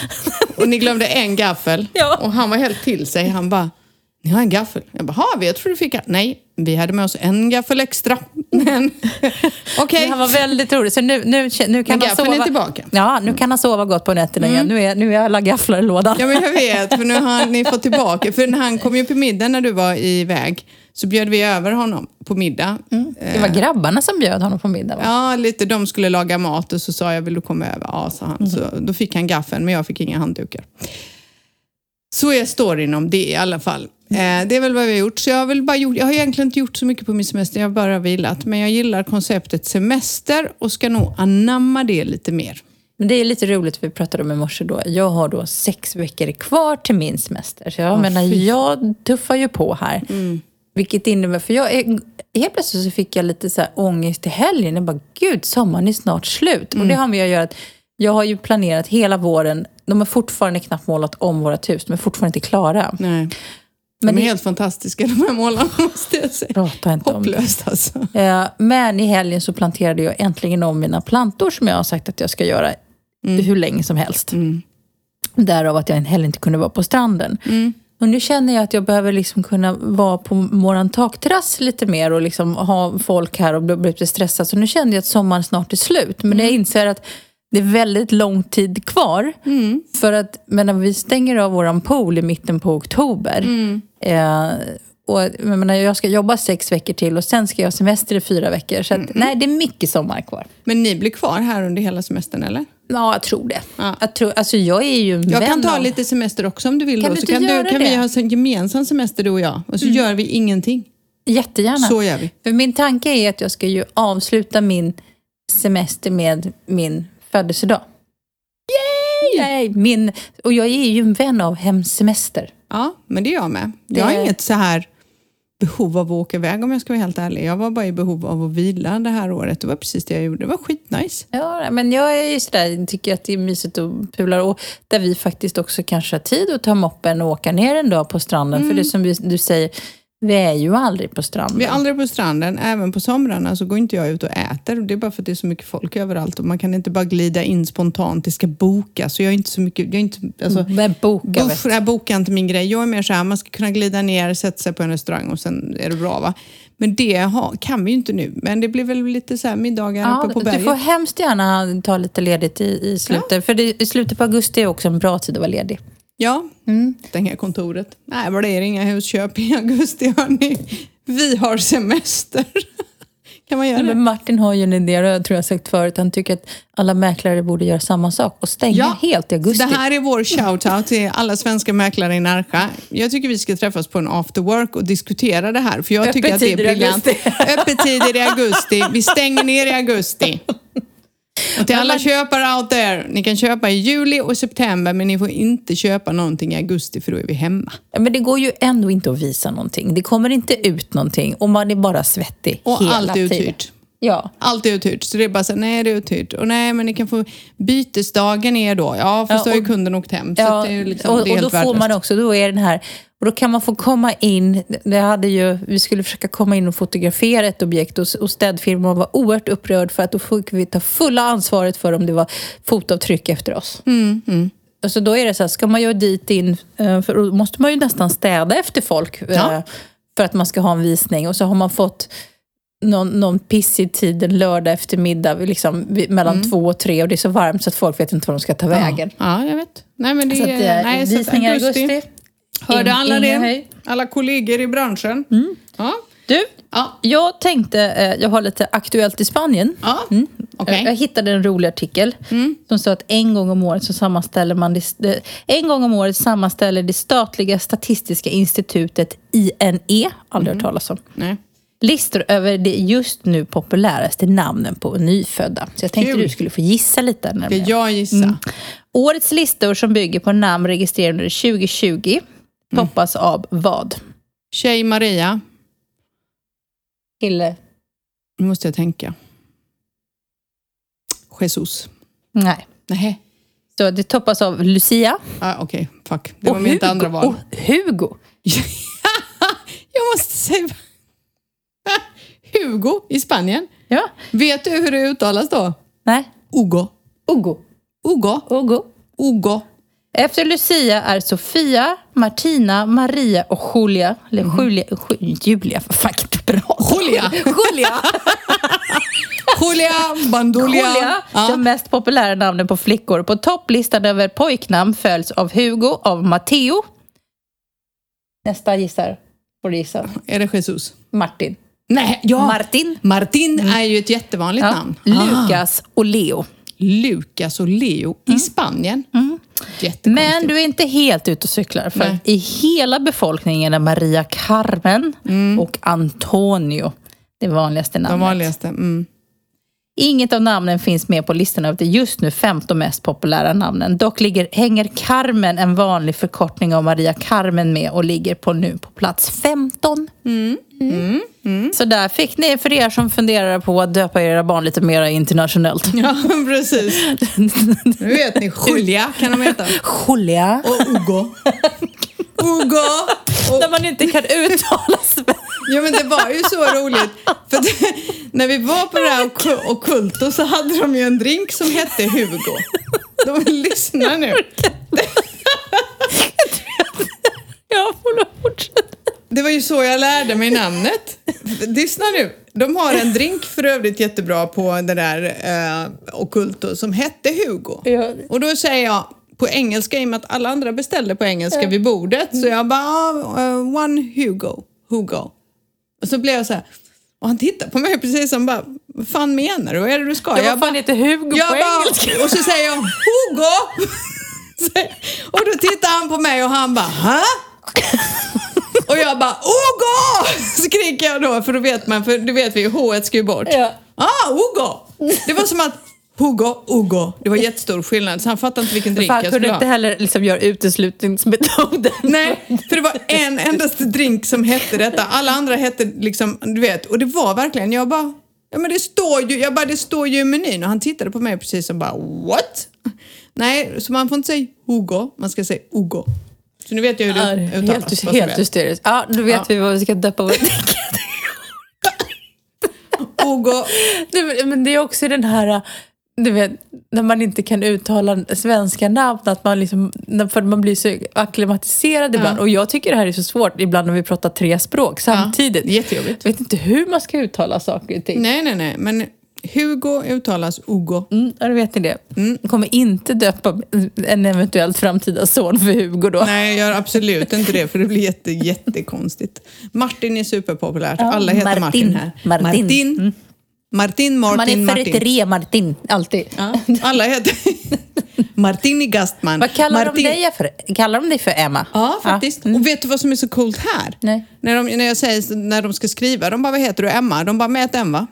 B: <laughs>
A: Och ni glömde en gaffel.
B: Ja.
A: Och han var helt till sig. Han bara, ni har en gaffel? Jag bara, har vi? Jag tror du fick. Nej, vi hade med oss en gaffel extra. <laughs> Men <laughs> okej.
B: Han var väldigt rolig. Så nu, nu, nu kan
A: Men
B: han
A: gaffeln är
B: sova.
A: tillbaka.
B: Ja, nu kan han sova gott på nätterna igen. Nu är, nu är alla gafflar i lådan.
A: Ja, men jag <laughs> vet, för nu har ni fått tillbaka. För när han kom ju på middag när du var iväg så bjöd vi över honom på middag.
B: Det var grabbarna som bjöd honom på middag va?
A: Ja, lite. De skulle laga mat och så sa jag, vill du komma över? Ja, sa han. Så då fick han gaffeln, men jag fick inga handdukar. Så är storyn om det i alla fall. Eh, det är väl vad vi har gjort. Så jag, har väl bara gjort. jag har egentligen inte gjort så mycket på min semester, jag har bara vilat. Men jag gillar konceptet semester och ska nog anamma det lite mer.
B: Men det är lite roligt, vi pratade om i morse då. Jag har då sex veckor kvar till min semester. Så jag menar,
A: fy.
B: jag tuffar ju på här. Vilket innebär, för jag är, helt plötsligt så fick jag lite så här ångest i helgen. Jag bara, gud, sommaren är snart slut. Och det har med att göra att jag har ju planerat hela våren. De har fortfarande knappt målat om vårt hus. De är fortfarande inte klara.
A: Nej. De
B: Men
A: är
B: det-
A: helt fantastiska de här målarna <laughs> måste jag säga.
B: Prata inte om.
A: Hopplöst alltså.
B: Eh, Men i helgen så planterade jag äntligen om mina plantor som jag har sagt att jag ska göra hur länge som helst.
A: Mm.
B: Därav att jag heller inte kunde vara på stranden. Och nu känner jag att jag behöver liksom kunna vara på våran takterrass lite mer och liksom ha folk här och bli lite stressad. Så nu känner jag att sommaren snart är slut. Men jag inser att det är väldigt lång tid kvar. För att men när vi stänger av våran pool i mitten på oktober. Eh, och jag, menar, jag ska jobba sex veckor till och sen ska jag ha semester i fyra veckor. Så att, nej, det är mycket sommar kvar.
A: Men ni blir kvar här under hela semestern eller?
B: Ja, jag tror det.
A: Ja.
B: Jag, tror, alltså, jag är ju en
A: Jag
B: vän
A: kan ta
B: av-
A: lite semester också om du vill.
B: Kan
A: då.
B: du
A: så kan,
B: göra
A: kan vi
B: det? Mm.
A: ha en gemensam semester du och jag. Och så gör vi ingenting.
B: Jättegärna.
A: Så gör vi.
B: För min tanke är att jag ska ju avsluta min semester med min födelsedag. Yay! Yay! Min, och jag är ju en vän av hemsemester.
A: Ja, men det är jag med. Jag har
B: Det-
A: inget så här behov av att åka iväg om jag ska vara helt ärlig. Jag var bara i behov av att vila det här året. Det var precis det jag gjorde. Det var skitnice.
B: Ja, men jag är ju sådär, tycker att det är mysigt att pula och där vi faktiskt också kanske har tid att ta moppen och åka ner en dag på stranden. För det som du säger, vi är ju aldrig på stranden.
A: Vi är aldrig på stranden. Även på somrarna så går inte jag ut och äter. Det är bara för att det är så mycket folk överallt och man kan inte bara glida in spontant. Det ska bokas. Så jag är inte så mycket... Jag är inte, alltså,
B: Men boka,
A: Buff, nej, boka är inte min grej. Jag är mer så här, man ska kunna glida ner, sätta sig på en restaurang och sen är det bra. va? Men det ha, kan vi ju inte nu. Men det blir väl lite så här middagar
B: Ja,
A: uppe på
B: du
A: berget.
B: får hemskt gärna ta lite ledigt i, i slutet. För det, i slutet på augusti är också en bra tid att vara ledig.
A: Ja,
B: Mm.
A: stänga kontoret. Nej, vad det är inga husköp i augusti hörni. Vi har semester. <laughs> kan man göra det?
B: Martin har ju en idé, jag tror jag har sagt förut, han tycker att alla mäklare borde göra samma sak och stänga
A: Ja,
B: helt i augusti.
A: Det här är vår shoutout till alla svenska mäklare i Närsjö. Jag tycker vi ska träffas på en after work och diskutera det här. För jag tycker att det är briljant. Öppettider i augusti. Vi stänger ner i augusti. <laughs> Och till alla köpare out there, ni kan köpa i juli och september men ni får inte köpa någonting i augusti för då är vi hemma.
B: Ja, Men det går ju ändå inte att visa någonting. Det kommer inte ut någonting och man är bara svettig
A: Och
B: hela
A: allt är
B: tiden.
A: uthyrt.
B: Ja.
A: Allt är uthyrt. Så det är bara så här, nej det är uthyrt. Och nej men ni kan få bytesdagen är då. Ja fast
B: Ja,
A: då har ju
B: och-
A: kunden åkt hem. Så
B: Ja,
A: det är liksom,
B: och,
A: det är
B: och då får man
A: värdelöst.
B: också, då är den här, och då kan man få komma in, det hade ju, vi skulle försöka komma in och fotografera ett objekt och, och städfirman var oerhört upprörd för att då fick vi ta fulla ansvaret för om det var fotavtryck efter oss.
A: Mm,
B: Och så då är det så här, ska man ju dit in, eh, för då måste man ju nästan städa efter folk eh,
A: Ja.
B: för att man ska ha en visning. Och så har man fått någon, någon pissig tid en lördag eftermiddag liksom, vid- mellan
A: Mm.
B: två och tre och det är så varmt så att folk vet inte var de ska ta vägen.
A: Ja, jag vet. Nej men det
B: Så att,
A: är...
B: eh,
A: nej,
B: visningar i augusti.
A: Hörde
B: In-
A: alla det?
B: höjd.
A: Alla kollegor i branschen? Ja.
B: Du,
A: Ja.
B: jag tänkte, eh, jag har lite aktuellt i Spanien.
A: Ja. Okej.
B: Jag, jag hittade en rolig artikel som sa att en gång om året så sammanställer man en gång om året sammanställer det statliga statistiska institutet INE, aldrig hört talas om,
A: Nej.
B: Listor över de just nu populäraste namnen på nyfödda. Så jag tänkte
A: Kul.
B: du skulle få gissa lite.
A: Ska
B: Nämligen.
A: jag gissa?
B: Mm. Årets listor som bygger på namn registrerade under 2020 toppas av vad?
A: Tjej Maria.
B: Kille?
A: Nu måste jag tänka. Jesus.
B: Nej.
A: Nej.
B: Så det toppas av Lucia.
A: Ah, Okej, fuck. Det var mitt andra val.
B: Och Hugo. <laughs>
A: jag måste säga... Hugo i Spanien.
B: Ja.
A: Vet du hur det uttalas då?
B: Nej.
A: Ugo.
B: Ugo.
A: Ugo.
B: Ugo.
A: Ugo.
B: Efter Lucia är Sofia, Martina, Maria och Julia. Eller Julia, Ju- Julia, fan inte bra.
A: Julia.
B: Julia. <laughs>
A: Julia Bandulia.
B: Julia,
A: Ja.
B: de mest populära namnen på flickor. På topplistan över pojknamn följs av Hugo, av Matteo. Nästa gissar. Får du gissa.
A: Är det Jesus?
B: Martin.
A: Nej, ja.
B: Martin.
A: Martin är ju ett jättevanligt
B: Ja.
A: namn.
B: Lukas och Leo.
A: Lukas och Leo i Spanien. Jättekonstigt.
B: Men du är inte helt ute och cyklar. För
A: Nej.
B: i hela befolkningen är Maria Carmen och Antonio det vanligaste
A: De
B: namnet.
A: vanligaste. Mm.
B: Inget av namnen finns med på listan över de just nu 15 mest populära namnen. Dock ligger, hänger Carmen, en vanlig förkortning av Maria Carmen, med och ligger på nu på plats 15. Mm. Så där fick ni, för er som funderar på att döpa era barn lite mer internationellt.
A: Ja, <laughs> precis. Nu vet ni, Julia kan de heta.
B: Julia.
A: Och Ugo. <laughs> Ugo!
B: När man inte kan uttala svenska.
A: Ja men det var ju så roligt. För att, när vi var på det här Occulto så hade de ju en drink som hette Hugo. De lyssnar nu.
B: Ja, förlåt. Fortsätt.
A: Det var ju så jag lärde mig namnet. Lyssna nu. De har en drink för övrigt jättebra på det där eh, Occulto som hette Hugo.
B: Ja.
A: Och då säger jag på engelska, i och med att alla andra beställde på engelska vid bordet, så jag bara ah, eh, one Hugo, Hugo. Och så blev jag så här, och han tittar på mig precis som bara, vad fan menar du? Vad är det du ska?
B: Ja, vad
A: jag
B: fan heter Hugo
A: jag
B: på
A: bara,
B: engelska? <laughs>
A: Och så säger jag Hugo! <laughs> och då tittar han på mig och han bara, Hä? <laughs> Och jag bara Hugo! Skriker jag då, för då vet man, för det vet vi H ska ju bort.
B: Ja.
A: Ah, Hugo! Det var som att Hugo, Hugo. Det var jättestor skillnad, så han fattade inte vilken drink
B: Fan,
A: jag
B: kunde
A: skulle
B: inte
A: ha.
B: heller liksom göra uteslutningsmetoden. <laughs>
A: Nej, för det var en endaste drink som hette detta. Alla andra hette liksom, du vet, och det var verkligen, jag bara, ja men det står ju, jag bara, det står ju i menyn och han tittade på mig precis som bara, what? Nej, så man får inte säga Hugo, man ska säga Hugo. Så nu vet jag hur det
B: Ja,
A: uttalas.
B: helt hysteriskt. Ja, nu vet
A: Ja.
B: vi vad vi ska döpa vår
A: Hugo,
B: Du, <laughs> men det är också den här, du vet, när man inte kan uttala svenska namn, att man liksom, för man blir så akklimatiserad ibland. Och jag tycker det här är så svårt ibland när vi pratar tre språk samtidigt.
A: Ja, jättejobbigt.
B: Jag vet inte hur man ska uttala saker och ting.
A: nej nej nej, men Hugo uttalas Hugo.
B: Mm, ja, då vet ni det. Jag kommer inte döpa en eventuellt framtida son för Hugo då.
A: Nej, jag gör absolut inte det för det blir jätte, jättekonstigt. Martin är superpopulärt. Alla heter Martin,
B: Martin.
A: här.
B: Martin.
A: Martin,
B: Man
A: Martin,
B: är för
A: Martin.
B: ett re, Martin. Alltid.
A: Ja, alla heter <laughs> Martini Gastman.
B: Vad kallar
A: Martin.
B: de dig för? Kallar de dig för Emma?
A: Ja, faktiskt. Och vet du vad som är så coolt här?
B: Nej.
A: När, de, när jag säger när de ska skriva, de bara vad heter du? Emma? De bara med ett M va?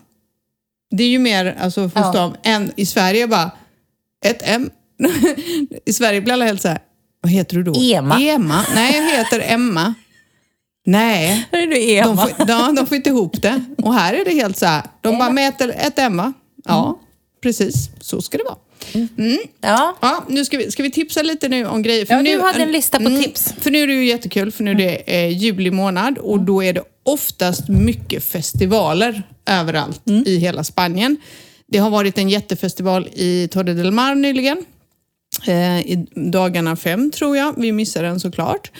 A: Det är ju mer alltså, hos
B: Ja.
A: än i Sverige bara ett M. <laughs> I Sverige blir alla helt så här, vad heter du då?
B: Ema.
A: Ema? Nej, jag heter Emma. Nej,
B: Är du
A: de
B: Emma?
A: får, ja, de får inte ihop det. Och här är det helt så här, de bara mäter ett Emma. Ja, precis. Så ska det vara.
B: Ja.
A: Ja, nu ska vi, ska vi tipsa lite nu om grejer. För
B: Ja,
A: nu,
B: du hade en lista på tips.
A: För nu är det ju jättekul, för nu är det eh, juli månad och då är det oftast mycket festivaler överallt
B: Mm.
A: i hela Spanien. Det har varit en jättefestival i Torre del Mar nyligen. Eh, I dagarna fem tror jag. Vi missade den såklart.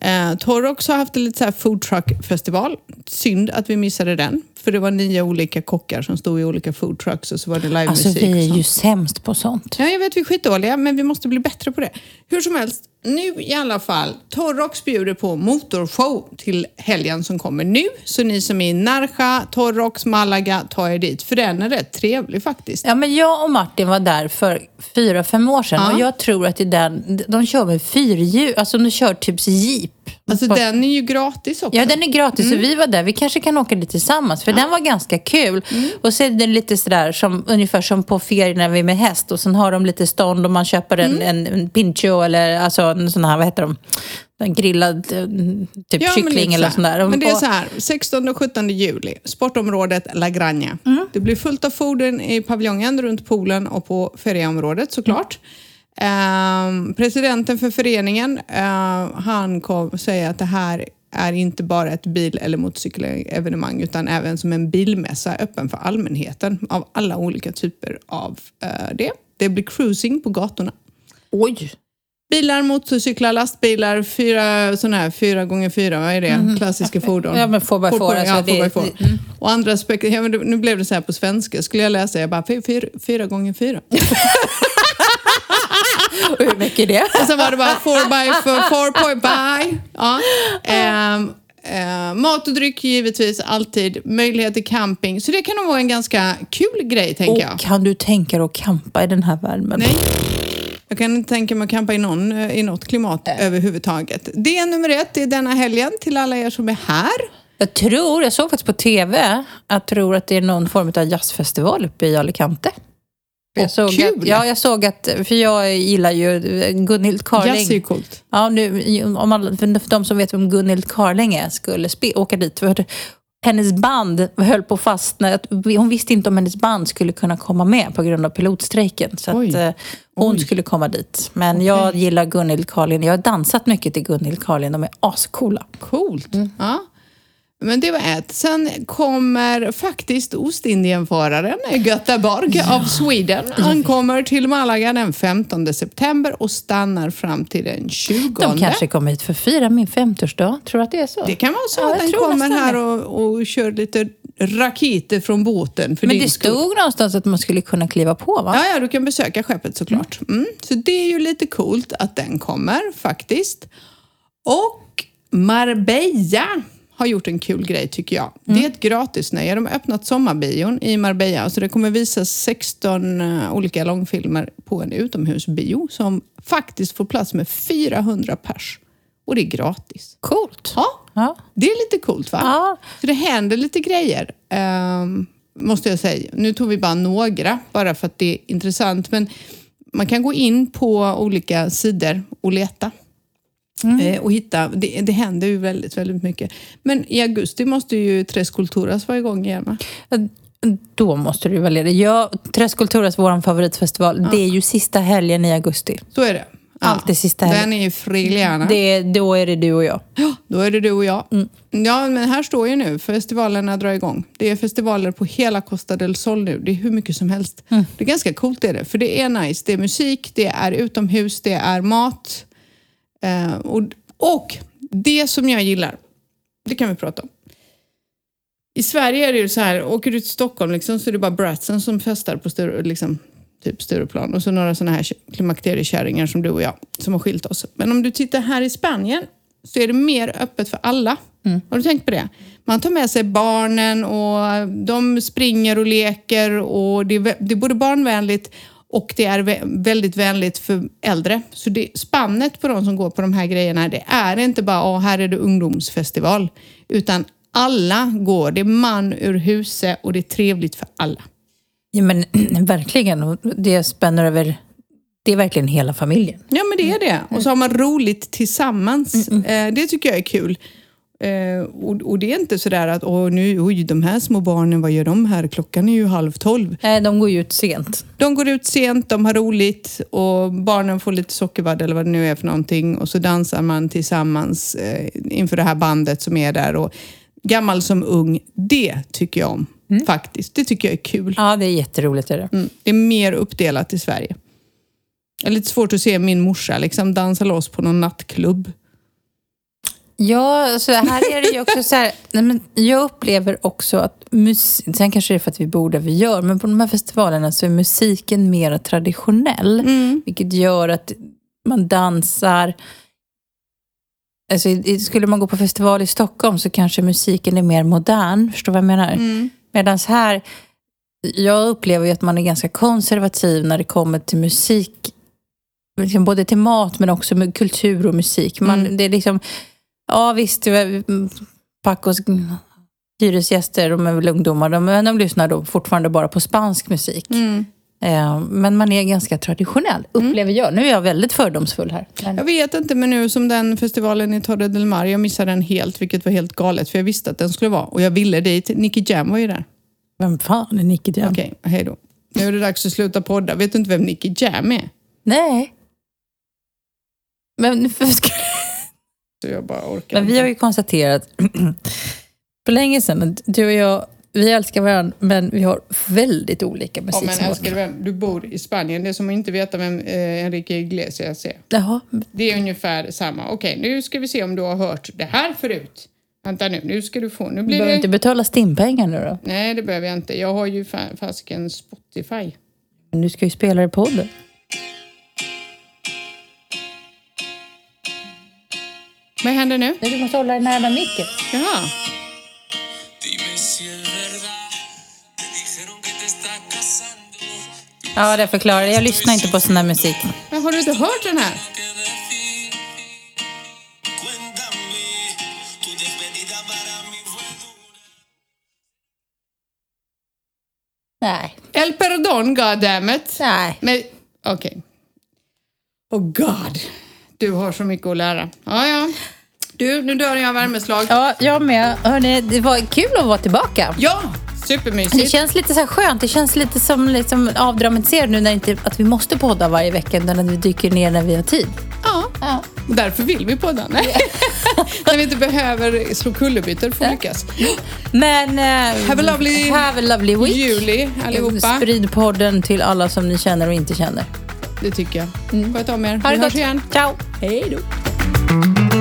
A: Eh, Torrox har haft en lite så här food truck festival. Synd att vi missade den. För det var nio olika kockar som stod i olika food trucks och så var det livemusik.
B: Alltså vi är ju sämst på sånt.
A: Ja, jag vet vi är skitdåliga, men vi måste bli bättre på det. Hur som helst, nu i alla fall. Torrox bjuder på motorshow till helgen som kommer nu. Så ni som är i Narja, Torrox, Malaga, ta er dit. För den är rätt trevlig faktiskt.
B: Ja, men jag och Martin var där för fyra, fem år sedan
A: Ja.
B: och jag tror att är den, de kör med fyrhjul, alltså de kör typ jeep.
A: Alltså
B: På-
A: den är ju gratis också.
B: Ja, den är gratis och vi var där. Vi kanske kan åka dit tillsammans för den var ganska kul. Och så är den lite sådär som, ungefär som på ferier när vi är med häst och sen har de lite stånd och man köper en, en, en pincho eller alltså en sån här, vad heter de? En grillad eh, typ
A: Ja,
B: kyckling eller
A: så
B: sån
A: här.
B: där.
A: Men det är så här, 16 och 17 juli, sportområdet La Granja. Det blir fullt av fordon i paviljongen runt poolen och på feriaområdet såklart. Ehm, presidenten för föreningen, eh, han kom säga att det här är inte bara ett bil eller motocykelevenemang utan även som en bilmässa öppen för allmänheten av alla olika typer av eh, det. Det blir cruising på gatorna.
B: Oj!
A: Bilar, motorcyklar, lastbilar, fyra, såna här fyra gånger fyra, vad är det? Klassiska fordon.
B: Ja, men four by four, alltså
A: ja,
B: det-
A: four. Och andra spek- ja, Nu blev det så här på svenska, skulle jag läsa, jag bara fyra, fyra gånger fyra. <laughs>
B: Och hur mycket är det?
A: Och sen var det bara four by four, four point by. Ja. Ehm, eh, mat och dryck givetvis, alltid. Möjlighet till camping. Så det kan nog vara en ganska kul grej, tänker jag.
B: Och kan du tänka dig att campa i den här värmen?
A: Nej. Jag kan inte tänka mig att campa i, någon, eh, i något klimat överhuvudtaget. Det är nummer ett, är denna helgen till alla er som är här.
B: Jag tror, jag såg faktiskt på TV, jag tror att det är någon form av jazzfestival uppe i Alicante. Jag såg
A: kul!
B: Att, ja, jag såg att, för jag gillar ju Gunhild Carling.
A: Jazz är ju coolt.
B: Ja, nu, om man, för de som vet vem Gunhild Carling är skulle spe, åka dit. För hennes band höll på att fastna. Hon visste inte om hennes band skulle kunna komma med på grund av pilotstrejken. Så
A: Oj.
B: att eh, hon
A: Oj.
B: skulle komma dit. Men jag gillar Gunhild Carlin. Jag har dansat mycket till Gunhild Carlin. De är ascoola.
A: Coolt. Ja. Men det var ett. Sen kommer faktiskt Ostindienföraren Göteborg av Sweden. Ankommer till Malaga den 15 september och stannar fram till den 20.
B: De kanske kommer hit för att fira min 50-årsdag. Tror du att det är så?
A: Det kan vara så
B: Ja,
A: att
B: tror
A: kommer här och, och kör lite raketer från båten. För
B: Men det
A: skull.
B: stod någonstans att man skulle kunna kliva på va?
A: Ja, ja, du kan besöka skeppet såklart. Mm. Så det är ju lite coolt att den kommer faktiskt. Och Marbella har gjort en kul grej tycker jag. Det är ett gratisnöje. De har öppnat sommarbion i Marbella. Så det kommer visas 16 eh, olika långfilmer på en utomhusbio som faktiskt får plats med 400 pers. Och det är gratis.
B: Coolt.
A: Ja,
B: Ja.
A: det är lite coolt va?
B: Ja.
A: Så det händer lite grejer, ehm, måste jag säga. Nu tog vi bara några, bara för att det är intressant. Men man kan gå in på olika sidor och leta. Eh, Och hitta, det, det händer ju väldigt, väldigt mycket. Men i augusti måste ju Tres Culturas vara igång igen va?
B: Då måste du välja det. Jag, Tres Culturas, vår favoritfestival, det är ju sista helgen i augusti.
A: Så är det.
B: Alltid sista helgen.
A: Den är ju Frigliana.
B: Det, då är det du och jag.
A: Ja, då är det du och jag. Ja, men här står ju nu, festivalerna drar igång. Det är festivaler på hela Costa del Sol nu. Det är hur mycket som helst. Det är ganska coolt är det, för det är nice. Det är musik, det är utomhus, det är mat. Eh, och, och det som jag gillar, det kan vi prata om. I Sverige är det ju så här, åker du till Stockholm liksom, så är det bara bratsen som festar på Sture, liksom, typ Stureplan. Och så några sådana här klimakteriekärringar som du och jag som har skilt oss. Men om du tittar här i Spanien så är det mer öppet för alla. Har du tänkt på det? Man tar med sig barnen och de springer och leker och det är, det är både barnvänligt och det är vä- väldigt vänligt för äldre. Så det, spannet på de som går på de här grejerna, det är inte bara "Åh, här är det ungdomsfestival. Utan alla går. Det är man ur huset och det är trevligt för alla.
B: Ja, men <clears throat> verkligen. Det spänner över... Det är verkligen hela familjen.
A: Ja, men det är det. Och så har man roligt tillsammans. Eh, det tycker jag är kul. Eh, och, och det är inte sådär att Åh, nu, oj, de här små barnen, vad gör de här? Klockan är ju halv tolv.
B: Nej, de går ju ut sent.
A: De går ut sent, de har roligt och barnen får lite sockervadd eller vad det nu är för någonting. Och så dansar man tillsammans eh, inför det här bandet som är där. Och gammal som ung, det tycker jag om faktiskt. Det tycker jag är kul.
B: Ja, det är jätteroligt. Är det.
A: Mm. Det är mer uppdelat i Sverige. Det är lite svårt att se min morsa liksom dansa loss på någon nattklubb.
B: Ja, så här är det ju också så här, <laughs> nej men jag upplever också att musik, sen kanske det är för att vi bor där vi gör, men på de här festivalerna så är musiken mer traditionell. Vilket gör att man dansar. Alltså, skulle man gå på festival i Stockholm så kanske musiken är mer modern. Förstår du vad jag menar?
A: Mm.
B: Medan här, jag upplever ju att man är ganska konservativ när det kommer till musik. Liksom både till mat men också med kultur och musik. Man,
A: Mm.
B: Det är liksom, ja visst, mm, Pacos hyresgäster, de är väl ungdomar, de, men de lyssnar då fortfarande bara på spansk musik.
A: Mm.
B: Eh, men man är ganska traditionell, upplever jag. Nu är jag väldigt fördomsfull här. Men,
A: Jag vet inte, men nu som den festivalen i Torre del Mar, jag missade den helt, vilket var helt galet, för jag visste att den skulle vara. Och jag ville dit. Nicky Jam var ju där.
B: vem fan är Nicky Jam?
A: Okej, hej då. Nu är det dags att sluta podda. Vet du inte vem Nicky Jam är?
B: Nej. Men, för, <laughs>
A: Så jag bara orkar
B: men vi har ju konstaterat <clears throat> för länge sedan du och jag, vi älskar varandra men vi har väldigt olika
A: Ja, men älskade vän, du bor i Spanien. Det är som att inte veta vem eh, Enrique Iglesias är.
B: Jaha,
A: Det är ungefär samma. Okej, nu ska vi se om du har hört det här förut. Vänta nu, nu ska du få... Nu
B: du
A: blir
B: behöver
A: det...
B: inte betala stimpengar nu då.
A: Nej, det behöver jag inte. Jag har ju fa- fasiken Spotify.
B: Men du ska ju spela i podden.
A: Vad händer nu?
B: Du måste hålla dig närmare micken.
A: Jaha.
B: Ja, det förklarar jag. Jag lyssnar inte på sån här musik.
A: Men har du inte hört den här?
B: Nej.
A: El Perdon, goddammit.
B: Nej.
A: Men, okej. Oh God. Du har så mycket att lära. Ja, ja. Du, nu dör jag av värmeslag.
B: Ja, jag med. Hörrni, det var kul att vara tillbaka.
A: Ja,
B: Det
A: supermysigt.
B: känns lite så skönt. Det känns lite som liksom avdramatiserat nu när inte att vi måste podda varje vecka utan att vi dyker ner när vi har tid.
A: Ja,
B: Ja.
A: därför vill vi podda. Nej. <laughs> När vi inte behöver slå kullerbyttor för att lyckas.
B: Men... eh,
A: Have a lovely
B: have a lovely week.
A: Juli allihopa.
B: Sprid podden till alla som ni känner och inte känner.
A: Det tycker jag. Sköt om er.
B: Ha det
A: Vi hörs
B: gott.
A: igen.
B: Ciao!
A: Hej då.